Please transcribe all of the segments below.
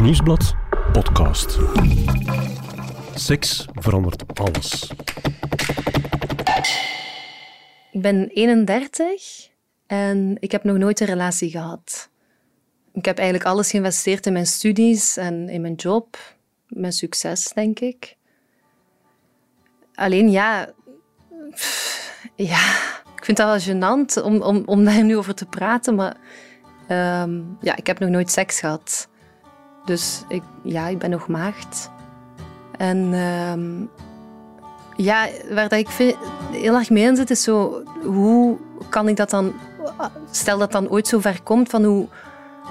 Nieuwsblad podcast. Seks verandert alles. Ik ben 31 en ik heb nog nooit een relatie gehad. Ik heb eigenlijk alles geïnvesteerd in mijn studies en in mijn job. Mijn succes, denk ik. Alleen ja, ja, ik vind dat wel gênant om, om, om daar nu over te praten, maar ehm, ja, ik heb nog nooit seks gehad. Dus ik, ja, ik ben nog maagd. En ehm, ja, waar dat ik vind, heel erg mee in zit, is zo, hoe kan ik dat dan, stel dat dan ooit zo ver komt, van hoe,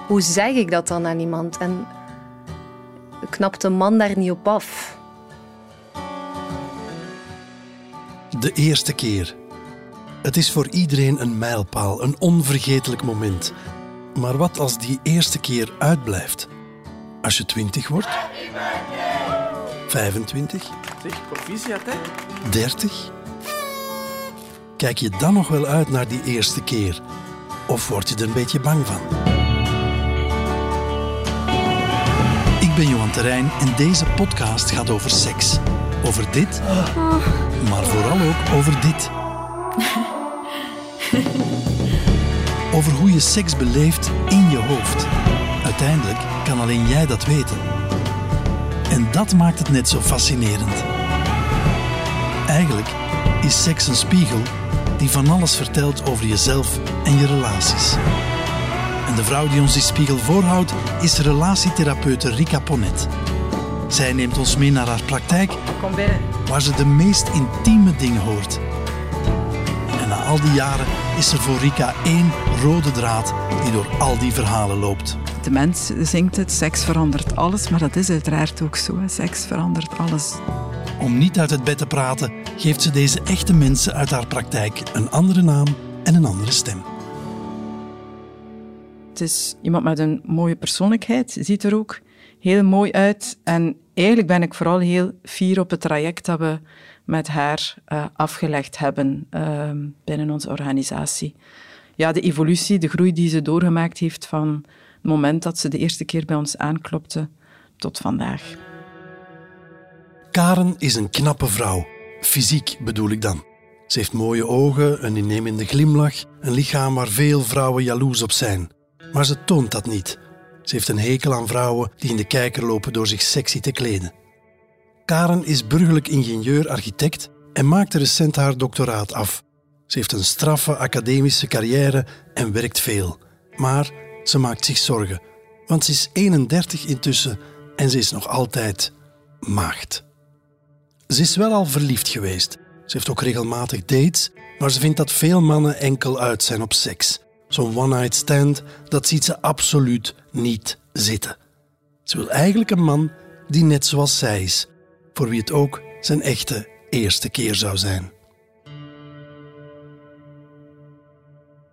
hoe zeg ik dat dan aan iemand? En knapt een man daar niet op af? De eerste keer. Het is voor iedereen een mijlpaal, een onvergetelijk moment. Maar wat als die eerste keer uitblijft? Als je 20 wordt? 25? Zeg, proficiat, hè? 30? Kijk je dan nog wel uit naar die eerste keer? Of word je er een beetje bang van? Ik ben Johan Terrein en deze podcast gaat over seks. Over dit, maar vooral ook over dit. Over hoe je seks beleeft in je hoofd. Uiteindelijk alleen jij dat weten. En dat maakt het net zo fascinerend. Eigenlijk is seks een spiegel die van alles vertelt over jezelf en je relaties. En de vrouw die ons die spiegel voorhoudt is relatietherapeute Rika Ponet. Zij neemt ons mee naar haar praktijk, Kom binnen. waar ze de meest intieme dingen hoort. En na al die jaren is er voor Rika één rode draad die door al die verhalen loopt. De mens zingt het, seks verandert alles, maar dat is uiteraard ook zo. hè. Seks verandert alles. Om niet uit het bed te praten, geeft ze deze echte mensen uit haar praktijk een andere naam en een andere stem. Het is iemand met een mooie persoonlijkheid, ziet er ook heel mooi uit. En eigenlijk ben ik vooral heel fier op het traject dat we met haar eh, afgelegd hebben eh, binnen onze organisatie. Ja, de evolutie, de groei die ze doorgemaakt heeft van het moment dat ze de eerste keer bij ons aanklopte tot vandaag. Karen is een knappe vrouw. Fysiek bedoel ik dan. Ze heeft mooie ogen, een innemende glimlach, een lichaam waar veel vrouwen jaloers op zijn. Maar ze toont dat niet. Ze heeft een hekel aan vrouwen die in de kijker lopen door zich sexy te kleden. Karen is burgerlijk ingenieur-architect en maakte recent haar doctoraat af. Ze heeft een straffe academische carrière en werkt veel. Maar ze maakt zich zorgen, want ze is 31 intussen en ze is nog altijd maagd. Ze is wel al verliefd geweest. Ze heeft ook regelmatig dates, maar ze vindt dat veel mannen enkel uit zijn op seks. Zo'n one-night stand, dat ziet ze absoluut niet zitten. Ze wil eigenlijk een man die net zoals zij is, voor wie het ook zijn echte eerste keer zou zijn.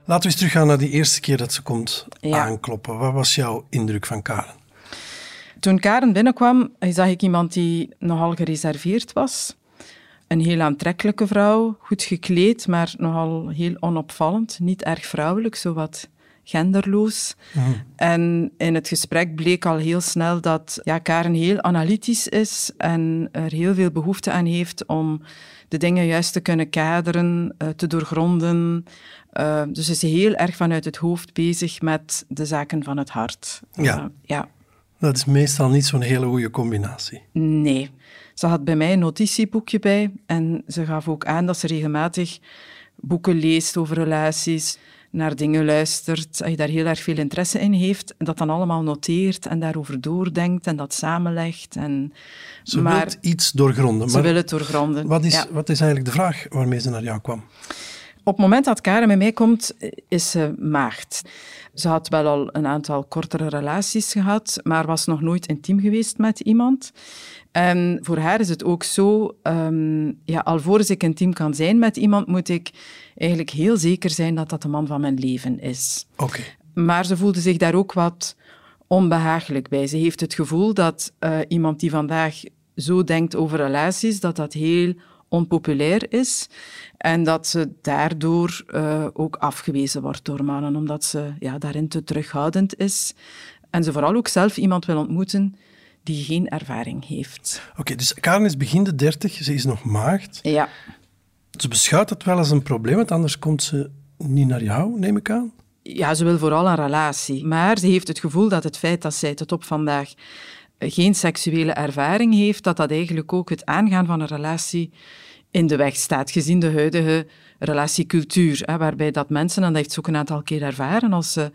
Laten we eens teruggaan naar die eerste keer dat ze komt Ja. aankloppen. Wat was jouw indruk van Karen? Toen Karen binnenkwam, zag ik iemand die nogal gereserveerd was. Een heel aantrekkelijke vrouw, goed gekleed, maar nogal heel onopvallend. Niet erg vrouwelijk, zo wat genderloos. En in het gesprek bleek al heel snel dat ja, Karen heel analytisch is en er heel veel behoefte aan heeft om de dingen juist te kunnen kaderen, eh, te doorgronden. Eh, dus ze is heel erg vanuit het hoofd bezig met de zaken van het hart. Ja. Eh, ja. Dat is meestal niet zo'n hele goede combinatie. Nee. Ze had bij mij een notitieboekje bij en ze gaf ook aan dat ze regelmatig boeken leest over relaties, naar dingen luistert, dat je daar heel erg veel interesse in heeft, en dat dan allemaal noteert en daarover doordenkt en dat samenlegt. En, Ze maar wil iets doorgronden. ze wil het doorgronden. wat, is, Ja. wat is eigenlijk de vraag waarmee ze naar jou kwam? Op het moment dat Karen bij mij komt, is ze maagd. Ze had wel al een aantal kortere relaties gehad, maar was nog nooit intiem geweest met iemand. En voor haar is het ook zo, ehm, ja, alvorens ik intiem kan zijn met iemand, moet ik eigenlijk heel zeker zijn dat dat de man van mijn leven is. Oké. Maar ze voelde zich daar ook wat onbehagelijk bij. Ze heeft het gevoel dat eh, iemand die vandaag zo denkt over relaties, dat dat heel onpopulair is. En dat ze daardoor eh, ook afgewezen wordt door mannen, omdat ze ja, daarin te terughoudend is. En ze vooral ook zelf iemand wil ontmoeten die geen ervaring heeft. Oké, dus Karen is begin de dertig, ze is nog maagd. Ja. Ze beschouwt het wel als een probleem, want anders komt ze niet naar jou, neem ik aan. Ja, ze wil vooral een relatie. Maar ze heeft het gevoel dat het feit dat zij tot op vandaag geen seksuele ervaring heeft, dat dat eigenlijk ook het aangaan van een relatie in de weg staat, gezien de huidige relatiecultuur, hè, waarbij dat mensen, en dat heeft ze ook een aantal keer ervaren, als ze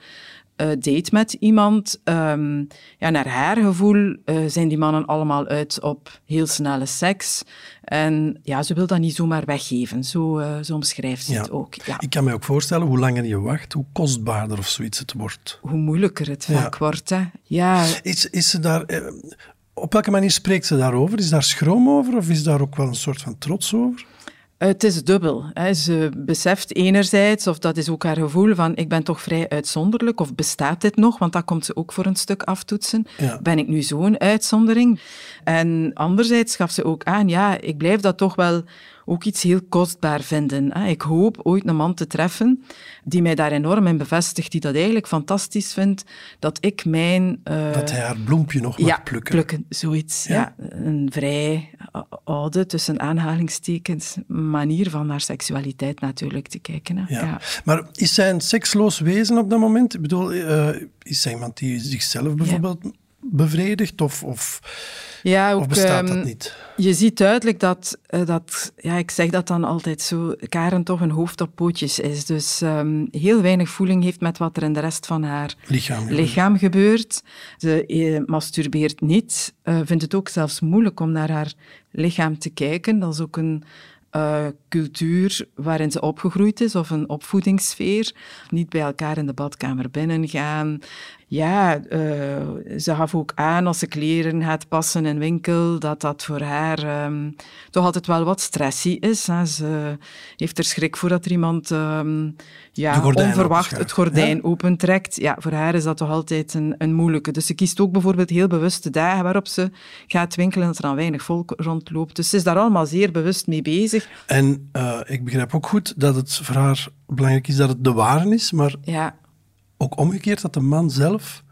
uh, date met iemand, um, ja, naar haar gevoel uh, zijn die mannen allemaal uit op heel snelle seks. En ja, ze wil dat niet zomaar weggeven. Zo, uh, zo omschrijft ze Ja. het ook. Ja. Ik kan me ook voorstellen, hoe langer je wacht, hoe kostbaarder of zoiets het wordt. Hoe moeilijker het Ja. vaak wordt. Hè. Ja, Is, is ze daar, eh, op welke manier spreekt ze daarover? Is daar schroom over of is daar ook wel een soort van trots over? Het is dubbel. Hè. Ze beseft enerzijds, of dat is ook haar gevoel, van ik ben toch vrij uitzonderlijk, of bestaat dit nog? Want dat komt ze ook voor een stuk aftoetsen. Ja. Ben ik nu zo'n uitzondering? En anderzijds gaf ze ook aan, ja, ik blijf dat toch wel ook iets heel kostbaar vinden. Ik hoop ooit een man te treffen die mij daar enorm in bevestigt, die dat eigenlijk fantastisch vindt, dat ik mijn... eh, Dat hij haar bloempje nog mag ja, plukken. zoiets. Ja? Ja? Een vrij eh, oude, tussen aanhalingstekens, manier van naar seksualiteit natuurlijk te kijken. Hè. Ja. Ja. Maar is zij een seksloos wezen op dat moment? Ik bedoel, eh, is zij iemand die zichzelf bijvoorbeeld bevredigt? Of, of, Ja, ook, of bestaat dat ehm, niet? Je ziet duidelijk dat, eh, dat, ja, ik zeg dat dan altijd zo, Karen toch een hoofd op pootjes is. Dus ehm, heel weinig voeling heeft met wat er in de rest van haar Lichaam. lichaam gebeurt. Ze eh, masturbeert niet, eh, vindt het ook zelfs moeilijk om naar haar lichaam te kijken. Dat is ook een eh, cultuur waarin ze opgegroeid is, of een opvoedingssfeer. Niet bij elkaar in de badkamer binnengaan. Ja, eh, ze gaf ook aan als ze kleren gaat passen in winkel, dat dat voor haar ehm, toch altijd wel wat stressy is. Hè. Ze heeft er schrik voor dat er iemand ehm, ja, onverwacht het gordijn ja? opentrekt. Ja, voor haar is dat toch altijd een, een moeilijke. Dus ze kiest ook bijvoorbeeld heel bewust de dagen waarop ze gaat winkelen, dat er dan weinig volk rondloopt. Dus ze is daar allemaal zeer bewust mee bezig. En eh, ik begrijp ook goed dat het voor haar belangrijk is dat het de ware is, maar Ja, ook omgekeerd dat de man zelf,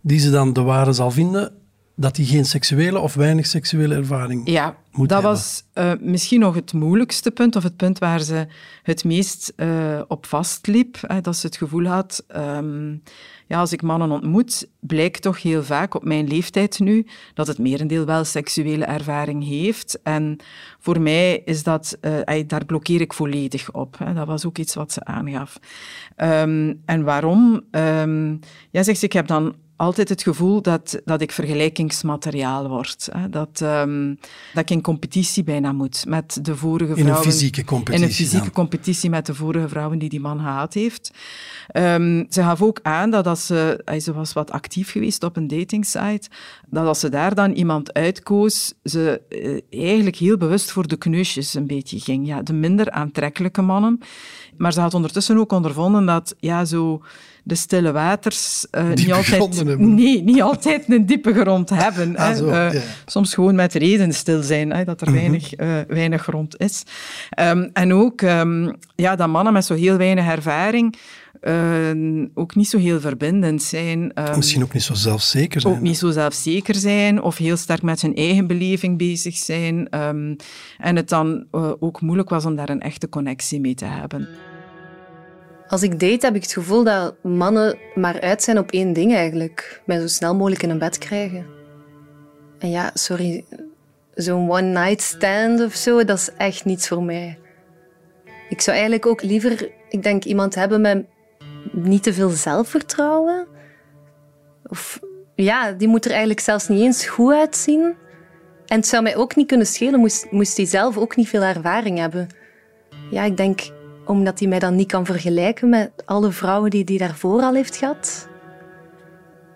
die ze dan de ware zal vinden, dat hij geen seksuele of weinig seksuele ervaring Ja, moet dat hebben. was eh, misschien nog het moeilijkste punt, of het punt waar ze het meest eh, op vastliep. Hè, dat ze het gevoel had, ehm, ja, als ik mannen ontmoet, blijkt toch heel vaak op mijn leeftijd nu dat het merendeel wel seksuele ervaring heeft. En voor mij is dat, eh, daar blokkeer ik volledig op. Hè. Dat was ook iets wat ze aangaf. Ehm, en waarom? Ehm, ja, zegt ze, ik heb dan altijd het gevoel dat, dat ik vergelijkingsmateriaal word. Hè. Dat, ehm, dat ik in competitie bijna moet met de vorige In een vrouwen. fysieke competitie In een fysieke dan. competitie met de vorige vrouwen die die man gehad heeft. Ehm, ze gaf ook aan dat als ze... Ze was wat actief geweest op een datingsite. Dat als ze daar dan iemand uitkoos, ze eh, eigenlijk heel bewust voor de kneusjes een beetje ging. Ja, de minder aantrekkelijke mannen. Maar ze had ondertussen ook ondervonden dat ja, zo de stille waters eh, niet altijd... Nee, niet altijd een diepe grond hebben. Ah, hè. zo, Eh, ja. Mhm. Soms gewoon met reden stil zijn, hè, dat er weinig, eh, weinig grond is. Ehm, en ook ehm, ja, dat mannen met zo heel weinig ervaring eh, ook niet zo heel verbindend zijn. ehm, Misschien ook niet zo zelfzeker zijn. ook niet zo zelfzeker zijn of heel sterk met hun eigen beleving bezig zijn. ehm, en het dan ook moeilijk was om daar een echte connectie mee te hebben. Als ik date heb ik het gevoel dat mannen maar uit zijn op één ding eigenlijk. Mij zo snel mogelijk in een bed krijgen. En ja, sorry, zo'n one-night stand of zo, dat is echt niets voor mij. Ik zou eigenlijk ook liever, ik denk, iemand hebben met niet te veel zelfvertrouwen. Of ja, die moet er eigenlijk zelfs niet eens goed uitzien. En het zou mij ook niet kunnen schelen, moest, moest die zelf ook niet veel ervaring hebben. Ja, ik denk omdat hij mij dan niet kan vergelijken met alle vrouwen die hij daarvoor al heeft gehad.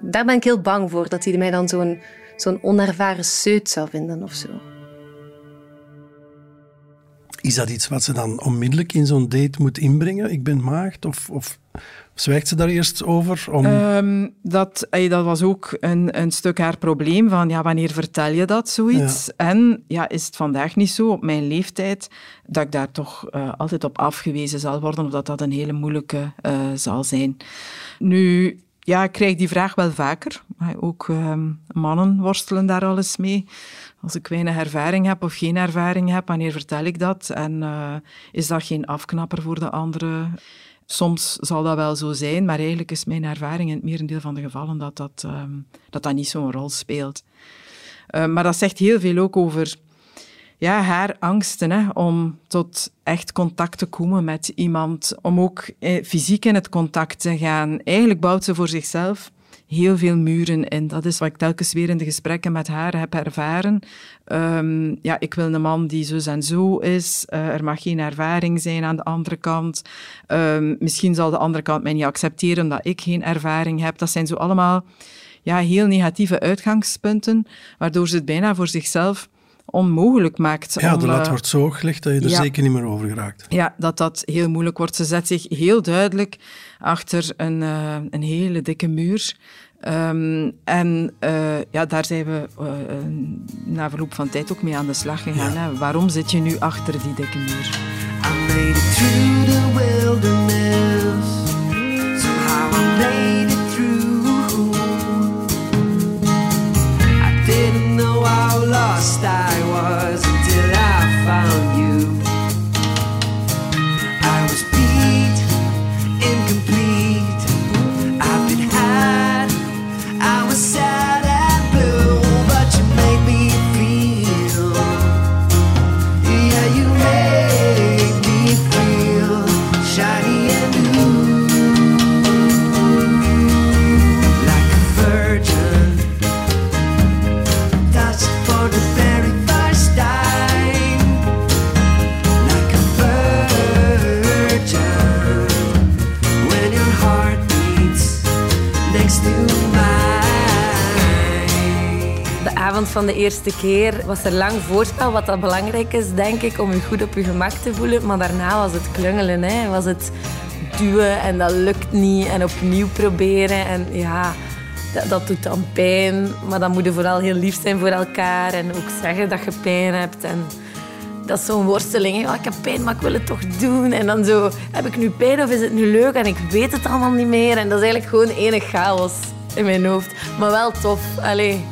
Daar ben ik heel bang voor, dat hij mij dan zo'n zo'n onervaren seut zou vinden of zo. Is dat iets wat ze dan onmiddellijk in zo'n date moet inbrengen? Ik ben maagd? Of, of zwijgt ze daar eerst over? Om... Ehm, dat, ey, dat was ook een, een stuk haar probleem van ja, wanneer vertel je dat zoiets? En ja, is het vandaag niet zo op mijn leeftijd dat ik daar toch eh, altijd op afgewezen zal worden of dat dat een hele moeilijke eh, zal zijn. Nu, ja, ik krijg die vraag wel vaker. Ook ehm, mannen worstelen daar al eens mee. Als ik weinig ervaring heb of geen ervaring heb, wanneer vertel ik dat? En uh, is dat geen afknapper voor de anderen? Soms zal dat wel zo zijn, maar eigenlijk is mijn ervaring in het merendeel van de gevallen dat dat, um, dat, dat niet zo'n rol speelt. Uh, maar dat zegt heel veel ook over ja, haar angsten hè, om tot echt contact te komen met iemand, om ook eh, fysiek in het contact te gaan. Eigenlijk bouwt ze voor zichzelf heel veel muren in. Dat is wat ik telkens weer in de gesprekken met haar heb ervaren. Um, ja, ik wil een man die zo en zo is. Uh, er mag geen ervaring zijn aan de andere kant. Um, misschien zal de andere kant mij niet accepteren omdat ik geen ervaring heb. Dat zijn zo allemaal ja, heel negatieve uitgangspunten, waardoor ze het bijna voor zichzelf onmogelijk maakt. Ja, om, de lat uh, wordt zo hoog gelegd dat je er ja. zeker niet meer over geraakt. Ja, dat dat heel moeilijk wordt. Ze zet zich heel duidelijk achter een, uh, een hele dikke muur. Um, en uh, ja, daar zijn we uh, na verloop van tijd ook mee aan de slag gegaan. Ja. Hè. Waarom zit je nu achter die dikke muur? I made it through the wilderness. Van de eerste keer was er lang voorspel, wat dat belangrijk is, denk ik, om je goed op je gemak te voelen. Maar daarna was het klungelen, hè. was het duwen en dat lukt niet en opnieuw proberen. En ja, dat, dat doet dan pijn, maar dan moet je vooral heel lief zijn voor elkaar en ook zeggen dat je pijn hebt. En dat is zo'n worsteling. Oh, ik heb pijn, maar ik wil het toch doen. En dan zo, heb ik nu pijn of is het nu leuk? En ik weet het allemaal niet meer. En dat is eigenlijk gewoon enig chaos in mijn hoofd. Maar wel tof. Allee,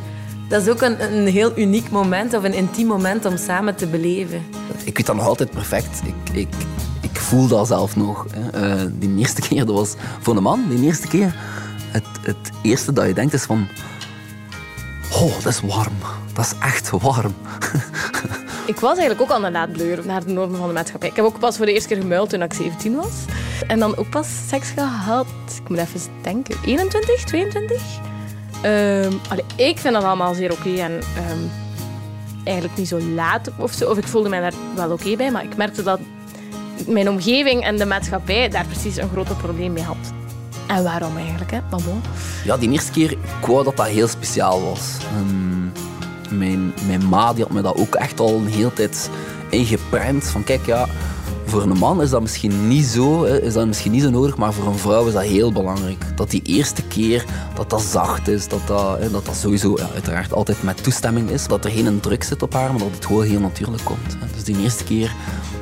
dat is ook een, een heel uniek moment of een intiem moment om samen te beleven. Ik weet dat nog altijd perfect. Ik, ik, ik voel dat zelf nog. Hè. Eh, die eerste keer, dat was voor een man, die eerste keer. Het, het eerste dat je denkt is van... Oh, dat is warm. Dat is echt warm. Ik was eigenlijk ook al een laadbleur naar de normen van de maatschappij. Ik heb ook pas voor de eerste keer gemuild toen ik 17 was. En dan ook pas seks gehad. Ik moet even denken. 21, 22? Allee, ik vind dat allemaal zeer oké. en ehm, eigenlijk niet zo laat of zo. Of ik voelde mij daar wel oké bij. Maar ik merkte dat mijn omgeving en de maatschappij daar precies een groter probleem mee had. En waarom eigenlijk, hè? Maar. Ja, die eerste keer, ik wou dat dat heel speciaal was. Ehm, mijn, mijn ma die had me dat ook echt al een hele tijd ingeprent. Van kijk, ja, voor een man is dat misschien niet zo, is dat misschien niet zo nodig, maar voor een vrouw is dat heel belangrijk. Dat die eerste keer, dat dat zacht is, dat dat, dat, dat sowieso ja, uiteraard altijd met toestemming is. Dat er geen druk zit op haar, maar dat het gewoon heel natuurlijk komt. Dus die eerste keer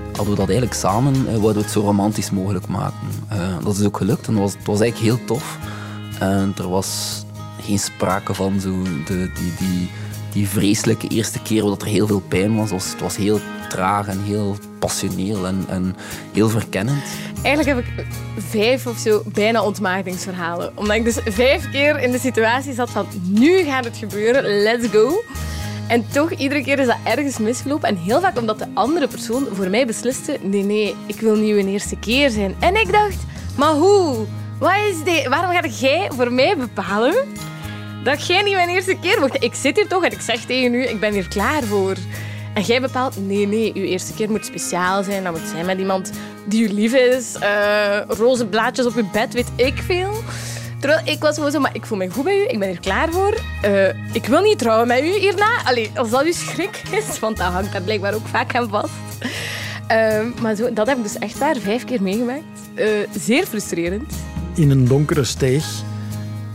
hadden we dat eigenlijk samen, wouden we het zo romantisch mogelijk maken. Eh, dat is ook gelukt en was, het was eigenlijk heel tof. En er was geen sprake van zo de, die, die, die vreselijke eerste keer dat er heel veel pijn was. Het was, het was heel traag en heel passioneel en, en heel verkennend. Eigenlijk heb ik vijf of zo bijna ontmaagdingsverhalen. Omdat ik dus vijf keer in de situatie zat van nu gaat het gebeuren, let's go. En toch, iedere keer is dat ergens misgelopen. En heel vaak omdat de andere persoon voor mij besliste, nee, nee, ik wil niet een eerste keer zijn. En ik dacht, maar hoe? Wat is? Waarom ga jij voor mij bepalen dat jij niet mijn eerste keer wordt? Ik zit hier toch en ik zeg tegen u, ik ben hier klaar voor. En jij bepaalt, nee, nee, uw eerste keer moet speciaal zijn. Dat moet zijn met iemand die u lief is. eh roze blaadjes op uw bed, weet ik veel. Terwijl ik was gewoon zo, maar ik voel me goed bij u, ik ben hier klaar voor. Eh, ik wil niet trouwen met u hierna. Allee, als dat uw schrik is, want dat hangt daar blijkbaar ook vaak aan vast. Eh, maar zo, dat heb ik dus echt daar vijf keer meegemaakt. Zeer frustrerend. in een donkere steeg.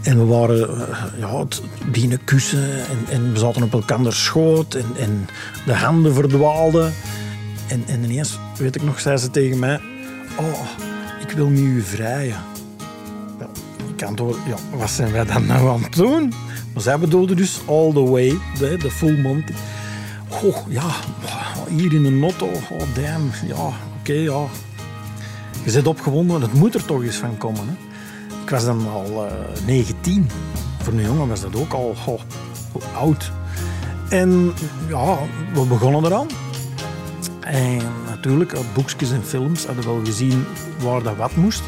En we waren eh, ja, het kussen en, en we zaten op elkaar schoot en, en de handen verdwaalden. En, en ineens, weet ik nog, zei ze tegen mij... Oh, ik wil nu u vrijen. Ja, ik antwoord, ja, wat zijn wij dan nou aan het doen? Maar zij bedoelde dus all the way, de, de full Monty. Goh, ja, hier in een auto, oh damn, ja, oké, ja. Je zit opgewonden, het moet er toch eens van komen. Hè? Ik was dan al eh 19. Voor een jongen was dat ook al goh, oud. En ja, we begonnen eraan. En natuurlijk, uit boekjes en films hadden we wel gezien waar dat wat moest.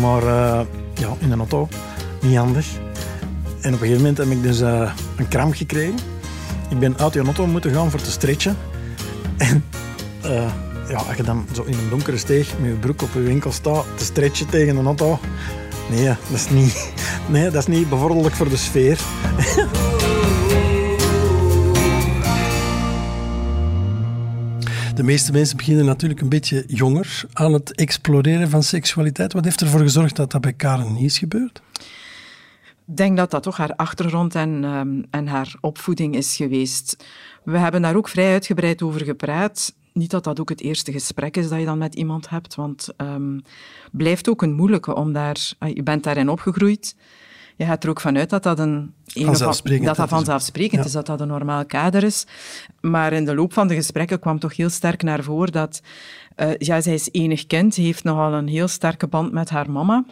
Maar eh, ja, in een auto, niet handig. En op een gegeven moment heb ik dus eh, een kramp gekregen. Ik ben uit die auto moeten gaan voor te stretchen. En eh, ja, als je dan zo in een donkere steeg met je broek op je winkel staat te stretchen tegen een auto... Nee, dat is niet, nee, dat is niet bevorderlijk voor de sfeer. De meeste mensen beginnen natuurlijk een beetje jonger aan het exploreren van seksualiteit. Wat heeft ervoor gezorgd dat dat bij Karen niet is gebeurd? Ik denk dat dat toch haar achtergrond en, ehm, en haar opvoeding is geweest. We hebben daar ook vrij uitgebreid over gepraat. Niet dat dat ook het eerste gesprek is dat je dan met iemand hebt, want het blijft ook een moeilijke om daar... ah, Je bent daarin opgegroeid. Je gaat er ook vanuit dat dat een... Vanzelfsprekend Dat dat is. vanzelfsprekend Ja. is, dat dat een normaal kader is. Maar in de loop van de gesprekken kwam toch heel sterk naar voren dat... eh, ja, zij is enig kind, heeft nogal een heel sterke band met haar mama.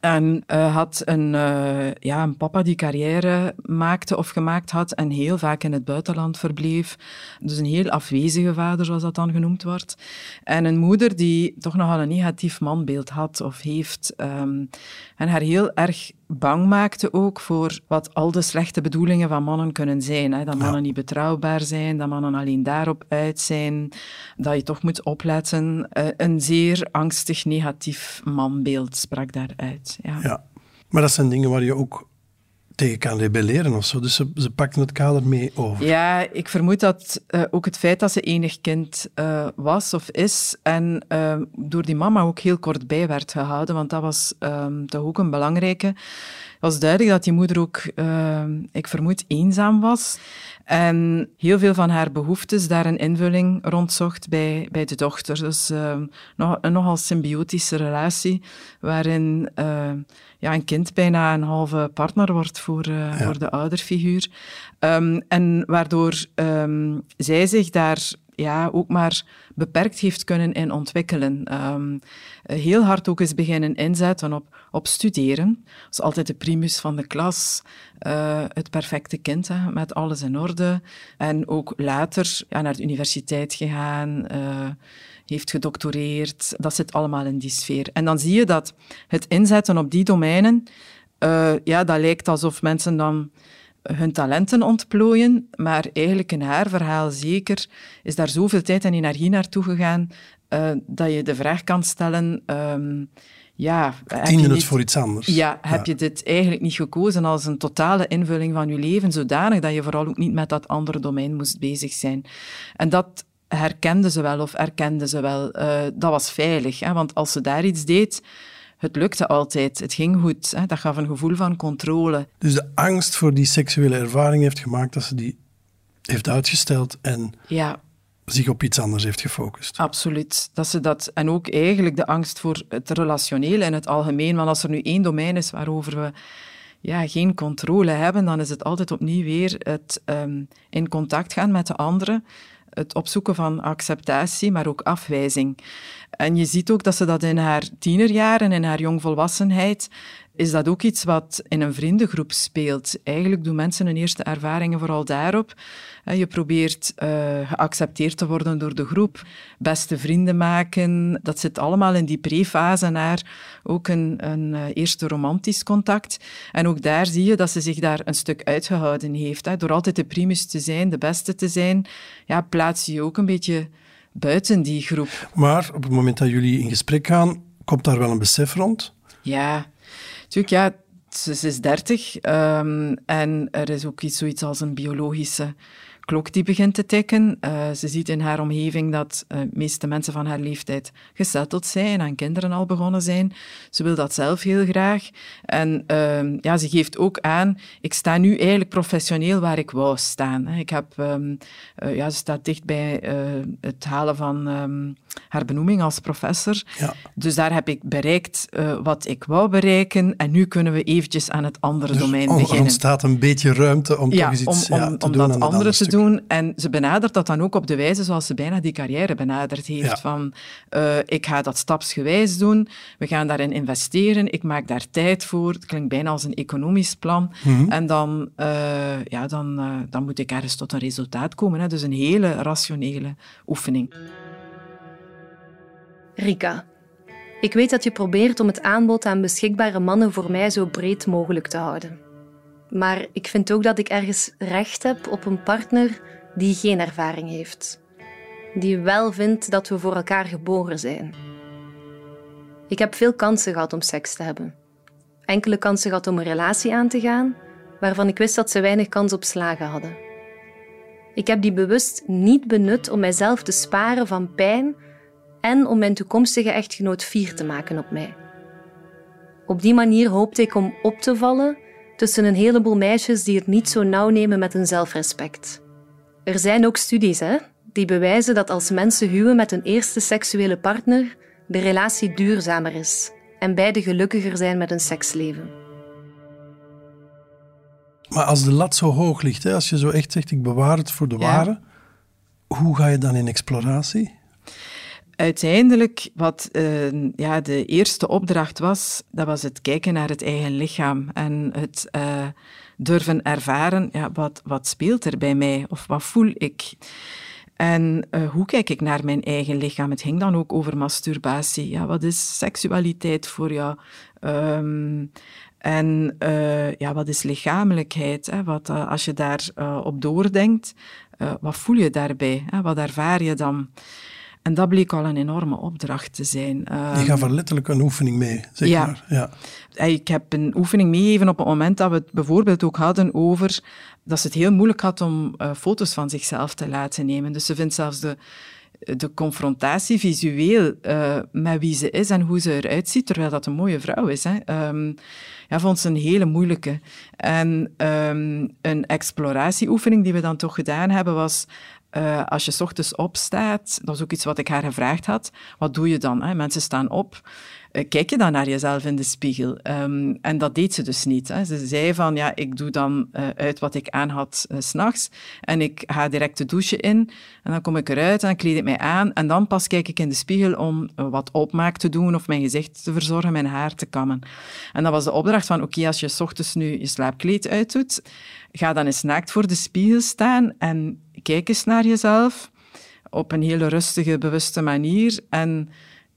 En eh, had een, eh, ja, een papa die carrière maakte of gemaakt had en heel vaak in het buitenland verbleef. Dus een heel afwezige vader, zoals dat dan genoemd wordt. En een moeder die toch nogal een negatief manbeeld had of heeft. ehm, en haar heel erg bang maakte ook voor wat al de slechte bedoelingen van mannen kunnen zijn. Hè? Dat mannen niet betrouwbaar zijn, dat mannen alleen daarop uit zijn, dat je toch moet opletten. Eh, een zeer angstig negatief manbeeld sprak daaruit. Ja. Ja. Maar dat zijn dingen waar je ook tegen kan rebelleren of zo. Dus ze, ze pakten het kader mee over. Ja, ik vermoed dat eh, ook het feit dat ze enig kind eh, was of is en eh, door die mama ook heel kort bij werd gehouden, want dat was ehm, toch ook een belangrijke. Het was duidelijk dat die moeder ook, ehm, ik vermoed, eenzaam was. En heel veel van haar behoeftes daar een invulling rondzocht bij, bij de dochter. Dus ehm, nog, een nogal symbiotische relatie, waarin eh, ja, een kind bijna een halve partner wordt voor, eh, voor de ouderfiguur. Ehm, en waardoor ehm, zij zich daar ja, ook maar beperkt heeft kunnen in ontwikkelen. Ehm, heel hard ook eens beginnen inzetten op, op studeren. Dat is altijd de primus van de klas. eh, het perfecte kind, met alles in orde. En ook later naar de universiteit gegaan, eh, heeft gedoctoreerd. Dat zit allemaal in die sfeer. En dan zie je dat het inzetten op die domeinen, eh, ja, dat lijkt alsof mensen dan hun talenten ontplooien, maar eigenlijk in haar verhaal zeker is daar zoveel tijd en energie naartoe gegaan eh, dat je de vraag kan stellen... ehm, ja, heb je Diende het voor iets anders? ja, heb je dit eigenlijk niet gekozen als een totale invulling van je leven, zodanig dat je vooral ook niet met dat andere domein moest bezig zijn? En dat herkende ze wel of erkende ze wel. Eh, dat was veilig, hè? want als ze daar iets deed, het lukte altijd, het ging goed. Hè? Dat gaf een gevoel van controle. Dus de angst voor die seksuele ervaring heeft gemaakt dat ze die heeft uitgesteld en Ja, zich op iets anders heeft gefocust. Absoluut. Dat ze dat, en ook eigenlijk de angst voor het relationele in het algemeen. Want als er nu één domein is waarover we ja, geen controle hebben, dan is het altijd opnieuw weer het ehm, in contact gaan met de anderen. Het opzoeken van acceptatie, maar ook afwijzing. En je ziet ook dat ze dat in haar tienerjaren, in haar jongvolwassenheid, is dat ook iets wat in een vriendengroep speelt. Eigenlijk doen mensen hun eerste ervaringen vooral daarop. Je probeert eh, geaccepteerd te worden door de groep, beste vrienden maken. Dat zit allemaal in die pre-fase naar ook een, een eh, eerste romantisch contact. En ook daar zie je dat ze zich daar een stuk uitgehouden heeft. Door altijd de primus te zijn, de beste te zijn, ja, plaats je ook een beetje buiten die groep. Maar op het moment dat jullie in gesprek gaan, komt daar wel een besef rond. Ja, natuurlijk, ja, ze, is dertig ehm, en er is ook iets, zoiets als een biologische klok die begint te tikken. Eh, ze ziet in haar omgeving dat eh, de meeste mensen van haar leeftijd gesetteld zijn en kinderen al begonnen zijn. Ze wil dat zelf heel graag. En ehm, ja, ze geeft ook aan, ik sta nu eigenlijk professioneel waar ik wou staan. Ik heb, ehm, eh, ja, ze staat dicht bij het halen van ehm, haar benoeming als professor. Ja. Dus daar heb ik bereikt wat ik wou bereiken. En nu kunnen we eventjes aan het andere Dus domein er beginnen ontstaat een beetje ruimte om ja, toch iets om, ja, om, te om doen aan dat andere te stuk. Doen. En ze benadert dat dan ook op de wijze zoals ze bijna die carrière benaderd heeft. Ja. Van, eh, ik ga dat stapsgewijs doen, we gaan daarin investeren, ik maak daar tijd voor. Het klinkt bijna als een economisch plan. Mhm. En dan, eh, ja, dan, eh, dan moet ik ergens tot een resultaat komen. Hè. Dus een hele rationele oefening. Rika, ik weet dat je probeert om het aanbod aan beschikbare mannen voor mij zo breed mogelijk te houden. Maar ik vind ook dat ik ergens recht heb op een partner die geen ervaring heeft. Die wel vindt dat we voor elkaar geboren zijn. Ik heb veel kansen gehad om seks te hebben. Enkele kansen gehad om een relatie aan te gaan, waarvan ik wist dat ze weinig kans op slagen hadden. Ik heb die bewust niet benut om mijzelf te sparen van pijn en om mijn toekomstige echtgenoot fier te maken op mij. Op die manier hoopte ik om op te vallen tussen een heleboel meisjes die het niet zo nauw nemen met hun zelfrespect. Er zijn ook studies hè, die bewijzen dat als mensen huwen met een eerste seksuele partner, de relatie duurzamer is en beide gelukkiger zijn met hun seksleven. Maar als de lat zo hoog ligt, hè, als je zo echt zegt, ik bewaar het voor de Ja. ware, hoe ga je dan in exploratie? Uiteindelijk, wat eh, ja, de eerste opdracht was, dat was het kijken naar het eigen lichaam en het eh, durven ervaren, ja, wat, wat speelt er bij mij of wat voel ik? En eh, hoe kijk ik naar mijn eigen lichaam? Het ging dan ook over masturbatie. Ja, wat is seksualiteit voor jou? Ehm, en ja, wat is lichamelijkheid? Hè? Wat, als je daar eh, op doordenkt, wat voel je daarbij? Hè? Wat ervaar je dan? En dat bleek al een enorme opdracht te zijn. Je Ehm, gaf er letterlijk een oefening mee, zeg ja. maar. Ja. Ik heb een oefening meegegeven op het moment dat we het bijvoorbeeld ook hadden over dat ze het heel moeilijk had om eh, foto's van zichzelf te laten nemen. Dus ze vindt zelfs de, de confrontatie visueel eh, met wie ze is en hoe ze eruit ziet, terwijl dat een mooie vrouw is. Hè. Ehm, ja, vond ze een hele moeilijke. En ehm, een exploratieoefening die we dan toch gedaan hebben was... eh, als je ochtends opstaat, dat is ook iets wat ik haar gevraagd had, wat doe je dan? Hè? Mensen staan op, eh, kijk je dan naar jezelf in de spiegel? Ehm, en dat deed ze dus niet. Hè. Ze zei van, ja, ik doe dan eh, uit wat ik aan had s s'nachts en ik ga direct de douche in en dan kom ik eruit en dan kleed ik mij aan en dan pas kijk ik in de spiegel om wat opmaak te doen of mijn gezicht te verzorgen, mijn haar te kammen. En dat was de opdracht van, oké, als je ochtends nu je slaapkleed uitdoet, ga dan eens naakt voor de spiegel staan en kijk eens naar jezelf op een hele rustige, bewuste manier en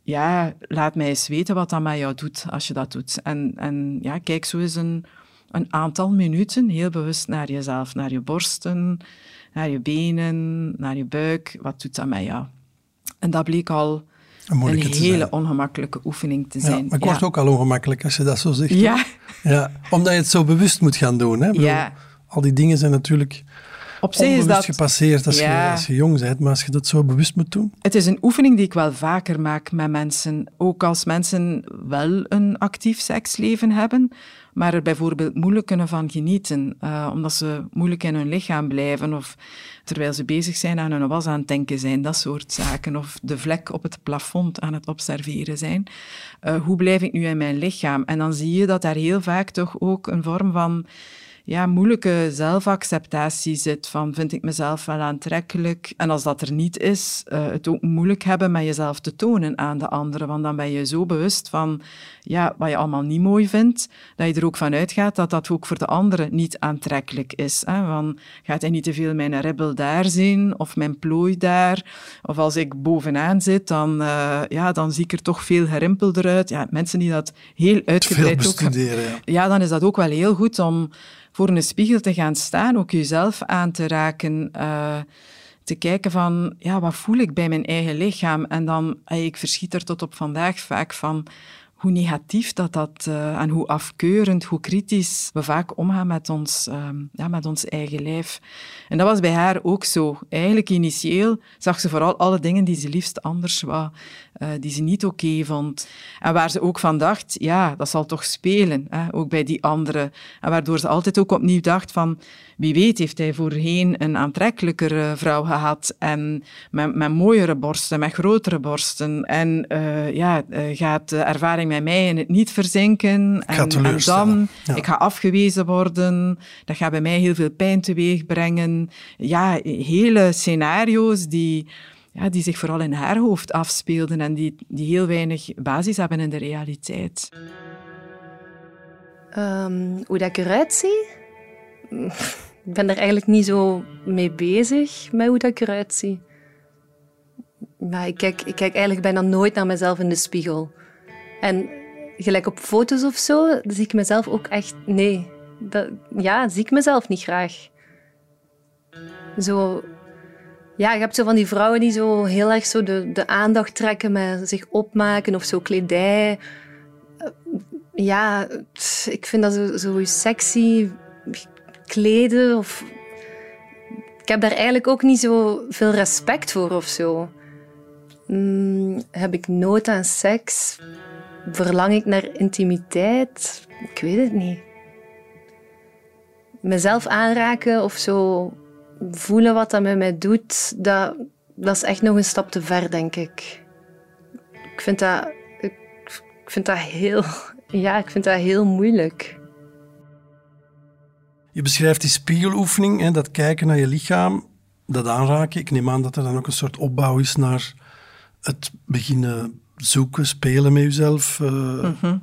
ja, laat mij eens weten wat dat met jou doet als je dat doet. En, en ja, kijk zo eens een, een aantal minuten heel bewust naar jezelf, naar je borsten, naar je benen, naar je buik. Wat doet dat met jou? En dat bleek al Een hele zijn. ongemakkelijke oefening te Ja, zijn. maar ik word ook al ongemakkelijk als je dat zo zegt. Ja, Ja, omdat je het zo bewust moet gaan doen. Hè? Bedoel, Ja. Al die dingen zijn natuurlijk op zich is dat... gepasseerd als, je, als je jong bent. Maar als je dat zo bewust moet doen... Het is een oefening die ik wel vaker maak met mensen. Ook als mensen wel een actief seksleven hebben, maar er bijvoorbeeld moeilijk kunnen van genieten, eh, omdat ze moeilijk in hun lichaam blijven of terwijl ze bezig zijn aan hun was aan het denken zijn, dat soort zaken. Of de vlek op het plafond aan het observeren zijn. Eh, hoe blijf ik nu in mijn lichaam? En dan zie je dat daar heel vaak toch ook een vorm van ja, moeilijke zelfacceptatie zit. Van vind ik mezelf wel aantrekkelijk? En als dat er niet is, eh, het ook moeilijk hebben met jezelf te tonen aan de anderen. Want dan ben je zo bewust van ja, wat je allemaal niet mooi vindt, dat je er ook van uitgaat dat dat ook voor de anderen niet aantrekkelijk is. Hè? Van, gaat hij niet te veel mijn ribbel daar zien of mijn plooi daar? Of als ik bovenaan zit, dan, eh, ja, dan zie ik er toch veel gerimpelder uit. Ja, mensen die dat heel uitgebreid ook ja. ja, dan is dat ook wel heel goed om voor een spiegel te gaan staan, ook jezelf aan te raken, eh, te kijken van, ja, wat voel ik bij mijn eigen lichaam? En dan, ik verschiet er tot op vandaag vaak van, hoe negatief dat dat eh, en hoe afkeurend, hoe kritisch we vaak omgaan met ons, ehm, ja, met ons eigen lijf. En dat was bij haar ook zo. Eigenlijk initieel zag ze vooral alle dingen die ze liefst anders wou, eh, die ze niet oké vond. En waar ze ook van dacht, ja, dat zal toch spelen, hè, ook bij die anderen. En waardoor ze altijd ook opnieuw dacht van, wie weet heeft hij voorheen een aantrekkelijkere vrouw gehad en met, met mooiere borsten, met grotere borsten. En eh, ja, eh, gaat de ervaring met mij in het niet verzinken. ga En, en dan, Ja. ik ga afgewezen worden. Dat gaat bij mij heel veel pijn teweeg brengen. Ja, hele scenario's die, ja, die zich vooral in haar hoofd afspeelden en die, die heel weinig basis hebben in de realiteit. Ehm, hoe dat ik eruit zie? Ik ben er eigenlijk niet zo mee bezig met hoe dat ik eruit zie. Maar ik kijk, ik kijk eigenlijk bijna nooit naar mezelf in de spiegel. En gelijk op foto's of zo, zie ik mezelf ook echt... Nee, ja, zie ik mezelf niet graag. Zo... Ja, je hebt zo van die vrouwen die zo heel erg zo de, de aandacht trekken met zich opmaken of zo kledij. Ja, ik vind dat zo, zo sexy kleden. Of... Ik heb daar eigenlijk ook niet zo veel respect voor of zo. Mm, heb ik nood aan seks? Verlang ik naar intimiteit? Ik weet het niet. Mezelf aanraken of zo voelen wat dat met mij doet, dat, dat is echt nog een stap te ver, denk ik. Ik vind dat, ik, ik vind dat heel, ja, ik vind dat heel moeilijk. Je beschrijft die spiegeloefening, hè, dat kijken naar je lichaam, dat aanraken. Ik neem aan dat er dan ook een soort opbouw is naar het beginnen zoeken, spelen met jezelf. eh,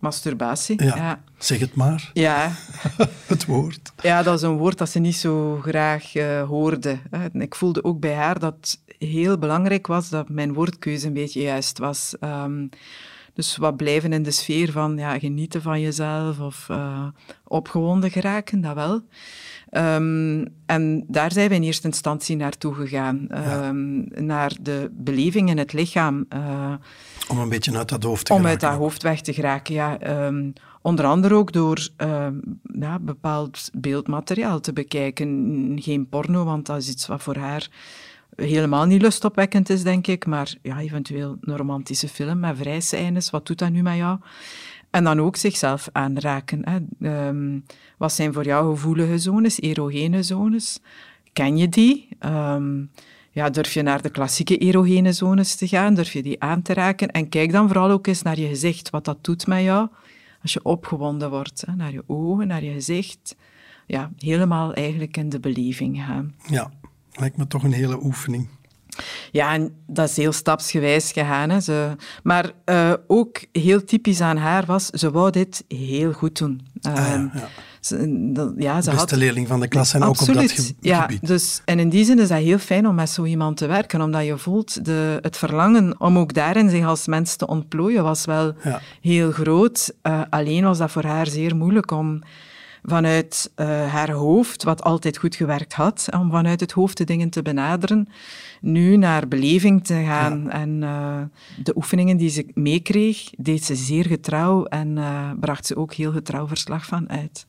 Masturbatie. ja. ja. Zeg het maar, ja. het woord. Ja, dat is een woord dat ze niet zo graag eh, hoorde. Ik voelde ook bij haar dat het heel belangrijk was dat mijn woordkeuze een beetje juist was. Ehm, dus wat blijven in de sfeer van ja, genieten van jezelf of eh, opgewonden geraken, dat wel. Ehm, en daar zijn we in eerste instantie naartoe gegaan. Ehm, Naar de beleving in het lichaam. eh, Om een beetje uit dat hoofd te om geraken. uit dat hoofd weg te geraken, ja. Ehm, onder andere ook door ja, bepaald beeldmateriaal te bekijken. Geen porno, want dat is iets wat voor haar helemaal niet lustopwekkend is, denk ik. Maar ja, eventueel een romantische film met vrijscènes. Wat doet dat nu met jou? En dan ook zichzelf aanraken. Ehm, wat zijn voor jou gevoelige zones, erogene zones? Ken je die? Ehm, ja, durf je naar de klassieke erogene zones te gaan? Durf je die aan te raken? En kijk dan vooral ook eens naar je gezicht, wat dat doet met jou als je opgewonden wordt. Naar je ogen, naar je gezicht. Ja, helemaal eigenlijk in de beleving gaan. Ja, lijkt me toch een hele oefening. Ja, en dat is heel stapsgewijs gegaan. Hè. Ze, maar eh, ook heel typisch aan haar was, ze wou dit heel goed doen. Ah, ja, ja. ze, dat- ja, ze Beste had, leerling van de klas en ook op dat Absoluut, ge- ja. gebied. Dus, en in die zin is dat heel fijn om met zo iemand te werken, omdat je voelt de, het verlangen om ook daarin zich als mens te ontplooien was wel Ja. heel groot. Eh, alleen was dat voor haar zeer moeilijk om vanuit eh, haar hoofd, wat altijd goed gewerkt had, om vanuit het hoofd de dingen te benaderen, nu naar beleving te gaan. En eh, de oefeningen die ze meekreeg, deed ze zeer getrouw en eh, bracht ze ook heel getrouw verslag van uit.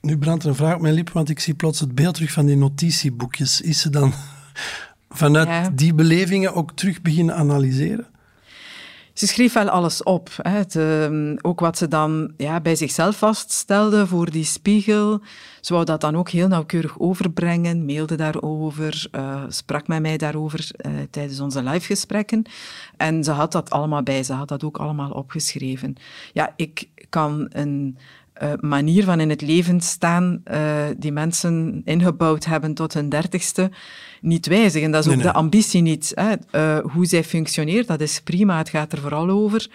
Nu brandt er een vraag op mijn lippen, want ik zie plots het beeld terug van die notitieboekjes. Is ze dan vanuit Ja. die belevingen ook terug beginnen analyseren? Ze schreef wel alles op. Hè. Ehm, ook wat ze dan ja, bij zichzelf vaststelde voor die spiegel. Ze wou dat dan ook heel nauwkeurig overbrengen, mailde daarover, eh, sprak met mij daarover eh, tijdens onze livegesprekken. En ze had dat allemaal bij, ze had dat ook allemaal opgeschreven. Ja, ik kan een eh, manier van in het leven staan eh, die mensen ingebouwd hebben tot hun dertigste niet wijzigen. Dat is ook Nee, nee. de ambitie niet. Hè. Eh, hoe zij functioneert, dat is prima. Het gaat er vooral over.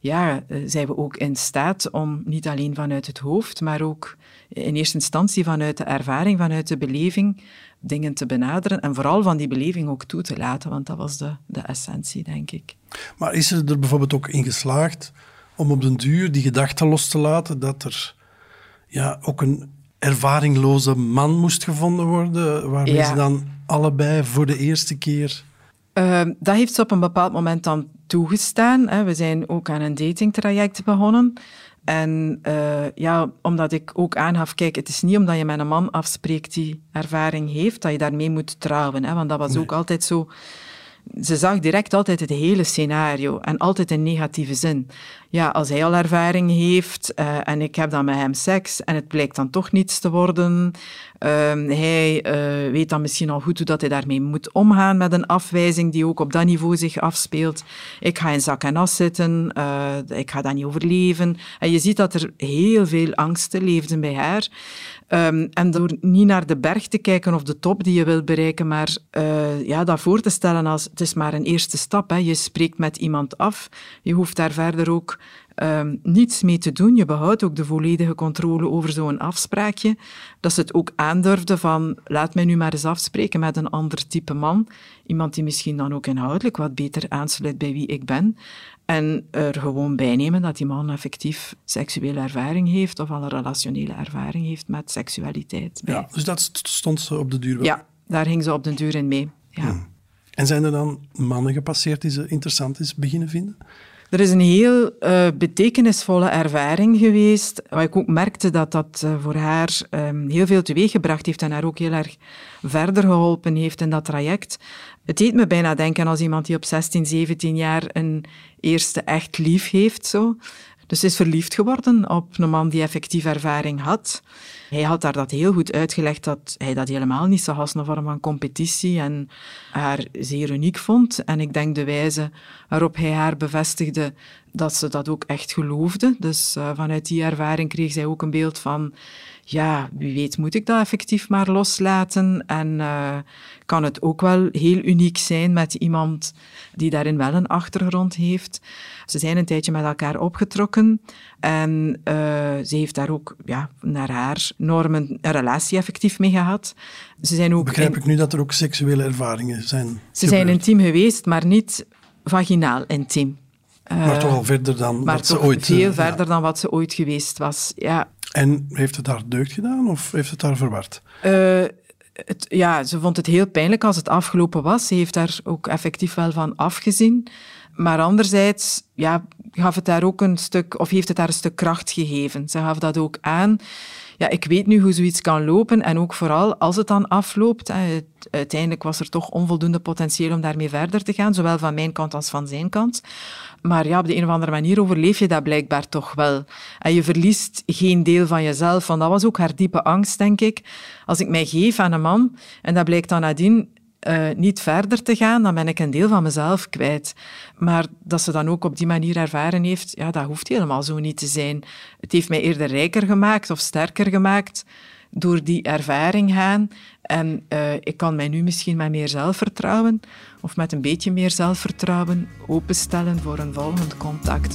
Ja, zijn we ook in staat om niet alleen vanuit het hoofd, maar ook in eerste instantie vanuit de ervaring, vanuit de beleving, dingen te benaderen en vooral van die beleving ook toe te laten, want dat was de, de essentie, denk ik. Maar is ze er bijvoorbeeld ook in geslaagd om op den duur die gedachte los te laten dat er ja, ook een ervaringloze man moest gevonden worden, waarmee Ja. ze dan allebei voor de eerste keer... Ehm, dat heeft ze op een bepaald moment dan toegestaan. Hè. We zijn ook aan een datingtraject begonnen. En eh, ja, omdat ik ook aangaf, kijk, het is niet omdat je met een man afspreekt die ervaring heeft, dat je daarmee moet trouwen. Hè. Want dat was ook altijd zo ze zag direct altijd het hele scenario en altijd in negatieve zin. Ja, als hij al ervaring heeft eh, en ik heb dan met hem seks en het blijkt dan toch niets te worden, ehm, hij eh, weet dan misschien al goed hoe dat hij daarmee moet omgaan met een afwijzing die ook op dat niveau zich afspeelt. Ik ga in zak en as zitten, eh, ik ga dat niet overleven. En je ziet dat er heel veel angsten leefden bij haar. Ehm, en door niet naar de berg te kijken of de top die je wilt bereiken, maar uh, ja, dat voor te stellen als het is maar een eerste stap. Hè. Je spreekt met iemand af. Je hoeft daar verder ook um, niets mee te doen. Je behoudt ook de volledige controle over zo'n afspraakje. Dat ze het ook aandurfde van laat mij nu maar eens afspreken met een ander type man. Iemand die misschien dan ook inhoudelijk wat beter aansluit bij wie ik ben. En er gewoon bijnemen dat die man effectief seksuele ervaring heeft of al een relationele ervaring heeft met seksualiteit. Bij. Ja, dus dat stond ze op de duur wel. Ja, daar ging ze op de duur in mee. Ja. Hmm. En zijn er dan mannen gepasseerd die ze interessant is beginnen vinden? Er is een heel uh, betekenisvolle ervaring geweest, waar ik ook merkte dat dat uh, voor haar um, heel veel teweeggebracht heeft en haar ook heel erg verder geholpen heeft in dat traject. Het deed me bijna denken als iemand die op 16, 17 jaar een eerste echt lief heeft. Zo. Dus ze is verliefd geworden op een man die effectief ervaring had. Hij had daar dat heel goed uitgelegd dat hij dat helemaal niet zag als een vorm van competitie en haar zeer uniek vond. En ik denk de wijze waarop hij haar bevestigde dat ze dat ook echt geloofde. Dus uh, vanuit die ervaring kreeg zij ook een beeld van ja, wie weet moet ik dat effectief maar loslaten en uh, kan het ook wel heel uniek zijn met iemand die daarin wel een achtergrond heeft. Ze zijn een tijdje met elkaar opgetrokken en uh, ze heeft daar ook ja, naar haar normen een relatie effectief mee gehad. Ze zijn ook Begrijp ik nu dat er ook seksuele ervaringen zijn Ze gebeurd? zijn intiem geweest, maar niet vaginaal intiem. Maar Eh, toch al verder dan wat ze toch ooit... veel eh, ja. verder dan wat ze ooit geweest was. Ja, En heeft het haar deugd gedaan of heeft het haar verward? Eh, het, ja, ze vond het heel pijnlijk als het afgelopen was. Ze heeft daar ook effectief wel van afgezien. Maar anderzijds ja, gaf het daar ook een stuk, of heeft het haar een stuk kracht gegeven. Ze gaf dat ook aan. Ja, ik weet nu hoe zoiets kan lopen. En ook vooral als het dan afloopt. Uiteindelijk was er toch onvoldoende potentieel om daarmee verder te gaan. Zowel van mijn kant als van zijn kant. Maar ja, op de een of andere manier overleef je dat blijkbaar toch wel. En je verliest geen deel van jezelf. Want dat was ook haar diepe angst, denk ik. Als ik mij geef aan een man en dat blijkt dan nadien eh, niet verder te gaan, dan ben ik een deel van mezelf kwijt. Maar dat ze dan ook op die manier ervaren heeft, ja, dat hoeft helemaal zo niet te zijn. Het heeft mij eerder rijker gemaakt of sterker gemaakt door die ervaring gaan. En eh, ik kan mij nu misschien met meer zelfvertrouwen of met een beetje meer zelfvertrouwen openstellen voor een volgend contact.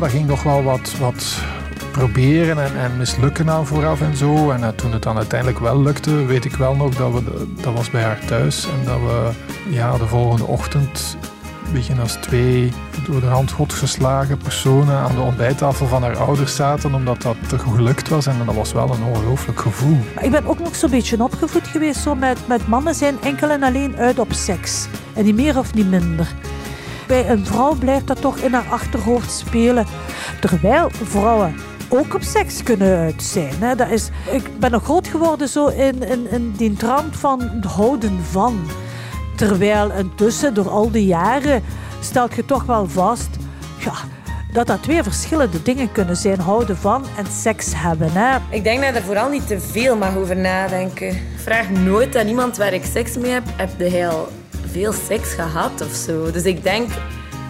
Daar ging nog wel wat, wat proberen en, en mislukken aan vooraf en zo. En eh, toen het dan uiteindelijk wel lukte, weet ik wel nog dat we, dat was bij haar thuis. En dat we ja, de volgende ochtend begin als twee door de hand godgeslagen personen aan de ontbijttafel van haar ouders zaten, omdat dat gelukt was. En dat was wel een ongelooflijk gevoel. Ik ben ook nog zo'n beetje opgevoed geweest zo met, met mannen zijn enkel en alleen uit op seks. En niet meer of niet minder. Bij een vrouw blijft dat toch in haar achterhoofd spelen. Terwijl vrouwen ook op seks kunnen uit zijn. Hè. Dat is, ik ben nog groot geworden zo in, in, in die trant van het houden van. Terwijl intussen, door al die jaren, stelt je toch wel vast... Ja, dat dat twee verschillende dingen kunnen zijn. Houden van en seks hebben. Hè. Ik denk dat je er vooral niet te veel mag over nadenken. Vraag nooit aan iemand waar ik seks mee heb, heb jij al veel seks gehad of zo? Dus ik denk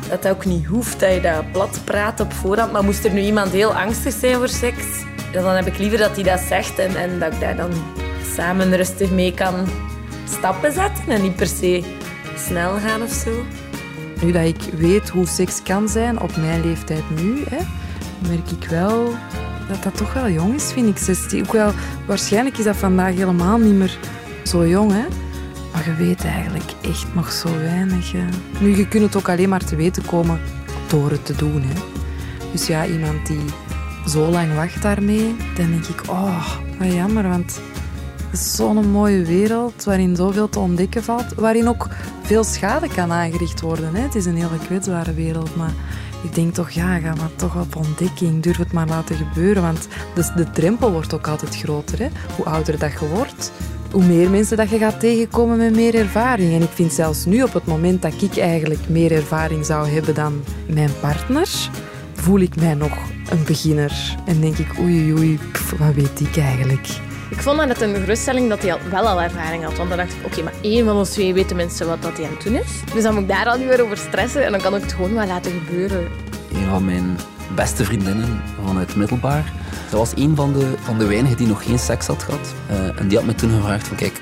dat dat ook niet hoeft, dat je dat plat praat op voorhand. Maar moest er nu iemand heel angstig zijn voor seks, dan heb ik liever dat hij dat zegt en, en dat ik daar dan samen rustig mee kan stappen zetten en niet per se snel gaan of zo. Nu dat ik weet hoe seks kan zijn op mijn leeftijd nu, hè, merk ik wel dat dat toch wel jong is, vind ik. 16. Ook wel, waarschijnlijk is dat vandaag helemaal niet meer zo jong, hè. Maar je weet eigenlijk echt nog zo weinig. Hè. Nu, je kunt het ook alleen maar te weten komen door het te doen. Hè. Dus ja, iemand die zo lang wacht daarmee, dan denk ik, oh, wat jammer, want het is zo'n mooie wereld waarin zoveel te ontdekken valt, waarin ook veel schade kan aangericht worden. Hè. Het is een hele kwetsbare wereld, maar ik denk toch, ja, ga maar toch op ontdekking, durf het maar laten gebeuren, want dus de drempel wordt ook altijd groter. Hè. Hoe ouder dat je wordt, hoe meer mensen dat je gaat tegenkomen met meer ervaring. En ik vind zelfs nu, op het moment dat ik eigenlijk meer ervaring zou hebben dan mijn partner, voel ik mij nog een beginner. En denk ik, oei, oei, pff, wat weet ik eigenlijk? Ik vond dat net een geruststelling dat hij al, wel al ervaring had. Want dan dacht ik, oké, maar één van ons twee weet tenminste wat dat hij aan het doen is. Dus dan moet ik daar al niet meer over stressen en dan kan ik het gewoon wel laten gebeuren. Een van mijn beste vriendinnen vanuit het middelbaar. Dat was een van de, van de weinigen die nog geen seks had gehad. Eh, en die had me toen gevraagd van kijk,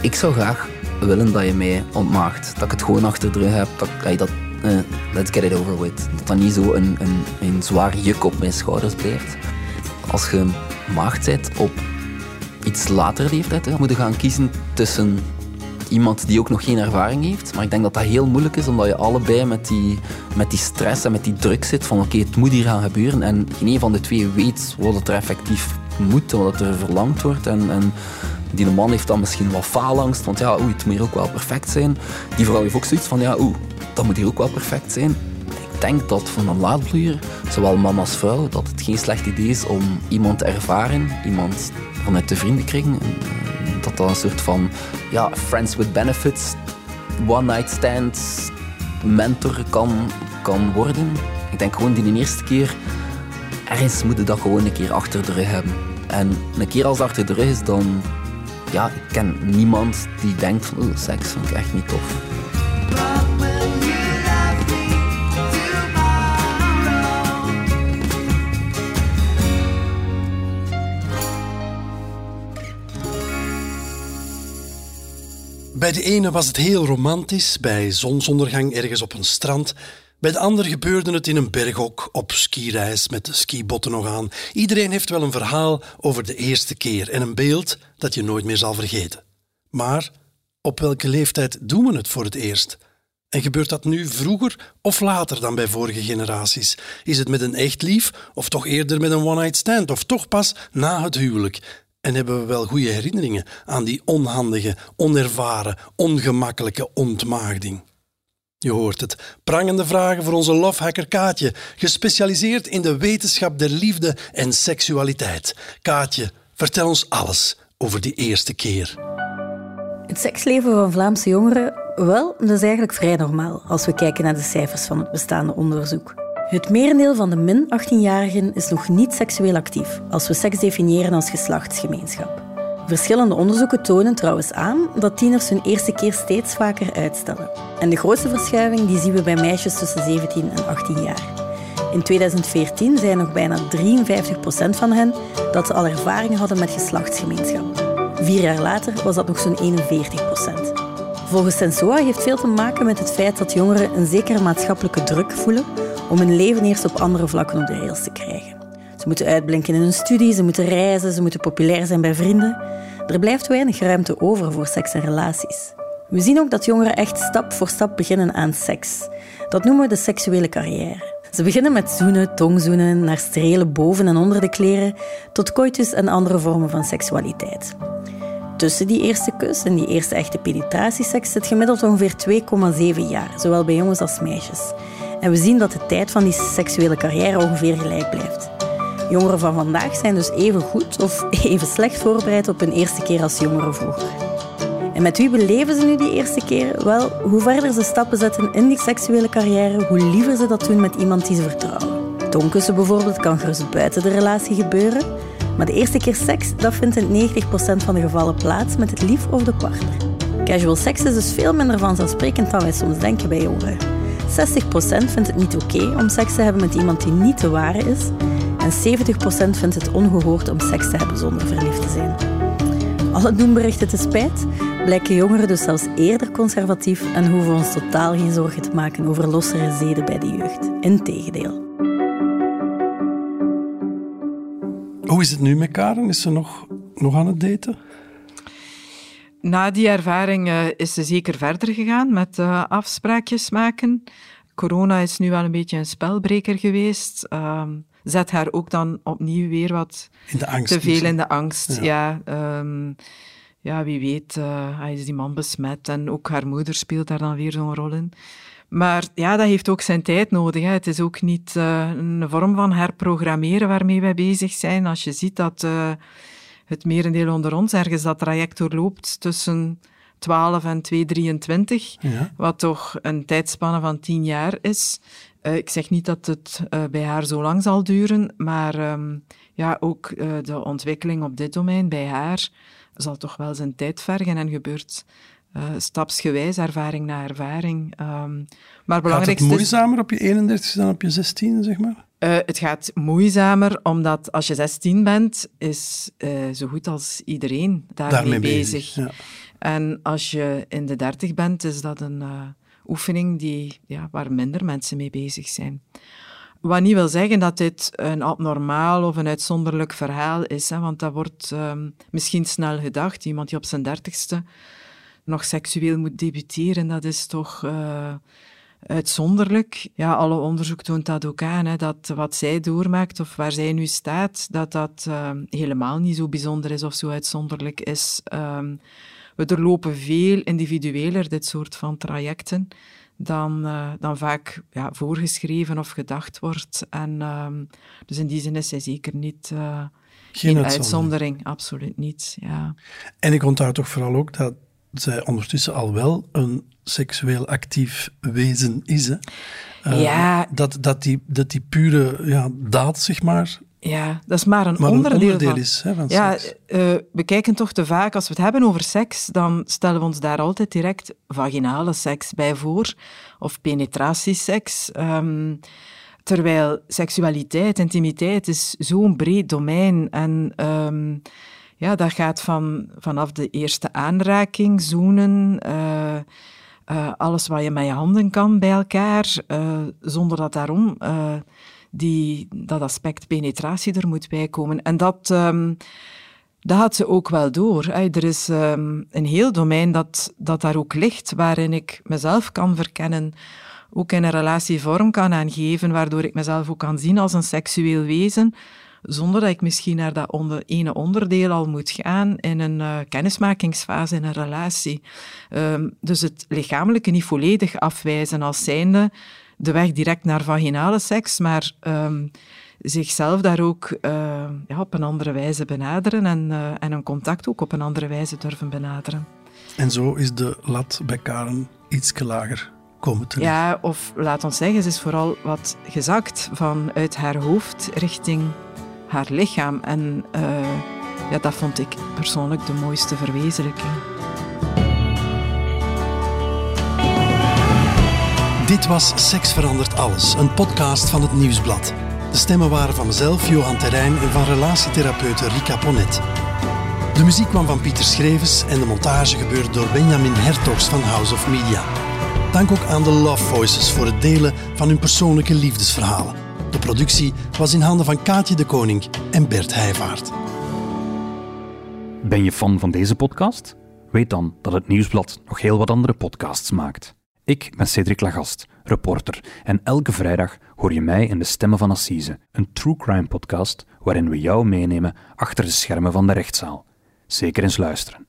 ik zou graag willen dat je mij ontmaakt. Dat ik het gewoon achter de rug heb. Dat, ey, dat, eh, let's get it over with. Dat dat niet zo een, een, een zwaar juk op mijn schouders blijft. Als je maagd bent op iets later leeftijd, hè, moet je gaan kiezen tussen iemand die ook nog geen ervaring heeft. Maar ik denk dat dat heel moeilijk is, omdat je allebei met die, met die stress en met die druk zit van oké, het moet hier gaan gebeuren. En geen een van de twee weet wat er effectief moet en wat er verlangd wordt. En, en die man heeft dan misschien wat faalangst, want ja, oei, het moet hier ook wel perfect zijn. Die vrouw heeft ook zoiets van, ja, oeh, dat moet hier ook wel perfect zijn. Ik denk dat voor een laadbloeier, zowel man als vrouw, dat het geen slecht idee is om iemand te ervaren, iemand vanuit de vriendenkring, dat dat een soort van ja, friends with benefits, one night stand, mentor kan, kan worden. Ik denk gewoon die de eerste keer, ergens moet je dat gewoon een keer achter de rug hebben. En een keer als het achter de rug is, dan, ja, ik ken niemand die denkt van, seks vind ik echt niet tof. Bij de ene was het heel romantisch, bij zonsondergang ergens op een strand. Bij de ander gebeurde het in een berghok op skireis met de skibotten nog aan. Iedereen heeft wel een verhaal over de eerste keer en een beeld dat je nooit meer zal vergeten. Maar op welke leeftijd doen we het voor het eerst? En gebeurt dat nu vroeger of later dan bij vorige generaties? Is het met een echt lief of toch eerder met een one-night stand of toch pas na het huwelijk? En hebben we wel goede herinneringen aan die onhandige, onervaren, ongemakkelijke ontmaagding? Je hoort het. Prangende vragen voor onze lovehacker Kaatje, gespecialiseerd in de wetenschap der liefde en seksualiteit. Kaatje, vertel ons alles over die eerste keer. Het seksleven van Vlaamse jongeren, wel, dat is eigenlijk vrij normaal als we kijken naar de cijfers van het bestaande onderzoek. Het merendeel van de min 18-jarigen is nog niet seksueel actief als we seks definiëren als geslachtsgemeenschap. Verschillende onderzoeken tonen trouwens aan dat tieners hun eerste keer steeds vaker uitstellen. En de grootste verschuiving die zien we bij meisjes tussen 17 en 18 jaar. In 2014 zei nog bijna 53% van hen dat ze al ervaring hadden met geslachtsgemeenschap. Vier jaar later was dat nog zo'n 41%. Volgens Sensoa heeft veel te maken met het feit dat jongeren een zekere maatschappelijke druk voelen om hun leven eerst op andere vlakken op de rails te krijgen. Ze moeten uitblinken in hun studie, ze moeten reizen, ze moeten populair zijn bij vrienden. Er blijft weinig ruimte over voor seks en relaties. We zien ook dat jongeren echt stap voor stap beginnen aan seks. Dat noemen we de seksuele carrière. Ze beginnen met zoenen, tongzoenen, naar strelen boven en onder de kleren, tot coitus en andere vormen van seksualiteit. Tussen die eerste kus en die eerste echte penetratieseks zit gemiddeld ongeveer 2,7 jaar, zowel bij jongens als meisjes. En we zien dat de tijd van die seksuele carrière ongeveer gelijk blijft. Jongeren van vandaag zijn dus even goed of even slecht voorbereid op hun eerste keer als jongeren vroeger. En met wie beleven ze nu die eerste keer? Wel, hoe verder ze stappen zetten in die seksuele carrière, hoe liever ze dat doen met iemand die ze vertrouwen. Tongkussen bijvoorbeeld kan gerust buiten de relatie gebeuren, maar de eerste keer seks, dat vindt in 90% van de gevallen plaats met het lief of de partner. Casual seks is dus veel minder vanzelfsprekend dan wij soms denken bij jongeren. 60% vindt het niet oké om seks te hebben met iemand die niet de ware is. En 70% vindt het ongehoord om seks te hebben zonder verliefd te zijn. alle doenberichten te spijt, blijken jongeren dus zelfs eerder conservatief en hoeven ons totaal geen zorgen te maken over lossere zeden bij de jeugd. Integendeel. Hoe is het nu met Karen? Is ze nog, nog aan het daten? Na die ervaring eh, is ze zeker verder gegaan met eh, afspraakjes maken. Corona is nu wel een beetje een spelbreker geweest. Ehm, zet haar ook dan opnieuw weer wat In de angst te veel in de angst. Ja. Ja, ehm, ja wie weet, eh, hij is die man besmet en ook haar moeder speelt daar dan weer zo'n rol in. Maar ja, dat heeft ook zijn tijd nodig. Hè. Het is ook niet een vorm van herprogrammeren waarmee wij bezig zijn. Als je ziet dat het merendeel onder ons ergens dat traject doorloopt tussen 12 en 223, Ja. wat toch een tijdspanne van 10 jaar is. Eh, ik zeg niet dat het eh, bij haar zo lang zal duren, maar ehm, ja, ook eh, de ontwikkeling op dit domein bij haar zal toch wel zijn tijd vergen en gebeurt stapsgewijs, ervaring na ervaring. Ehm, maar Gaat het belangrijkste moeizamer op je 31 dan op je 16, zeg maar? Eh, het gaat moeizamer, omdat als je 16 bent, is eh, zo goed als iedereen daarmee, Daarmee bezig, bezig. ja. En als je in de 30 bent, is dat een eh, oefening die, ja, waar minder mensen mee bezig zijn. Wat niet wil zeggen dat dit een abnormaal of een uitzonderlijk verhaal is, hè, want dat wordt ehm, misschien snel gedacht. Iemand die op zijn dertigste nog seksueel moet debuteren, dat is toch uitzonderlijk. Ja, alle onderzoek toont dat ook aan, hè, dat wat zij doormaakt of waar zij nu staat, dat dat ehm, helemaal niet zo bijzonder is of zo uitzonderlijk is. Ehm, we doorlopen veel individueler dit soort van trajecten dan, eh, dan vaak ja, voorgeschreven of gedacht wordt. En, ehm, dus in die zin is zij zeker niet eh, geen, uitzondering. uitzondering. Absoluut niet, ja. En ik onthoud toch vooral ook dat zij ondertussen al wel een seksueel actief wezen is. Hè? Eh, Ja. Dat, dat, die, dat die pure ja, daad, zeg maar, Ja, dat is maar een maar een onderdeel, onderdeel van. is hè, van ja, seks. eh, we kijken toch te vaak, als we het hebben over seks, dan stellen we ons daar altijd direct vaginale seks bij voor, of penetratieseks. Ehm, terwijl seksualiteit, intimiteit is zo'n breed domein. En ehm, ja, dat gaat van, vanaf de eerste aanraking, zoenen, eh, eh, alles wat je met je handen kan bij elkaar, eh, zonder dat daarom die, dat aspect penetratie er moet bij komen. En dat, ehm, dat had ze ook wel door. Er is ehm, een heel domein dat, dat daar ook ligt, waarin ik mezelf kan verkennen, ook in een relatie vorm kan aangeven, waardoor ik mezelf ook kan zien als een seksueel wezen, zonder dat ik misschien naar dat onder, ene onderdeel al moet gaan in een eh, kennismakingsfase in een relatie. Ehm, dus het lichamelijke niet volledig afwijzen als zijnde de weg direct naar vaginale seks, maar ehm, zichzelf daar ook eh, ja, op een andere wijze benaderen en, eh, en een contact ook op een andere wijze durven benaderen. En zo is de lat bij Karen iets lager komen te liggen. Ja, of laat ons zeggen, ze is vooral wat gezakt vanuit haar hoofd richting haar lichaam. En eh, ja, dat vond ik persoonlijk de mooiste verwezenlijking. Dit was Seks verandert alles, een podcast van het Nieuwsblad. De stemmen waren van mezelf, Johan Terrein, en van relatietherapeute Rika Ponet. De muziek kwam van Pieter Schrevens en de montage gebeurde door Benjamin Hertogs van House of Media. Dank ook aan de Love Voices voor het delen van hun persoonlijke liefdesverhalen. De productie was in handen van Kaatje de Koning en Bert Heijvaart. Ben je fan van deze podcast? Weet dan dat het Nieuwsblad nog heel wat andere podcasts maakt. Ik ben Cedric Lagast, reporter, en elke vrijdag hoor je mij in de Stemmen van Assise, een true crime podcast waarin we jou meenemen achter de schermen van de rechtszaal. Zeker eens luisteren.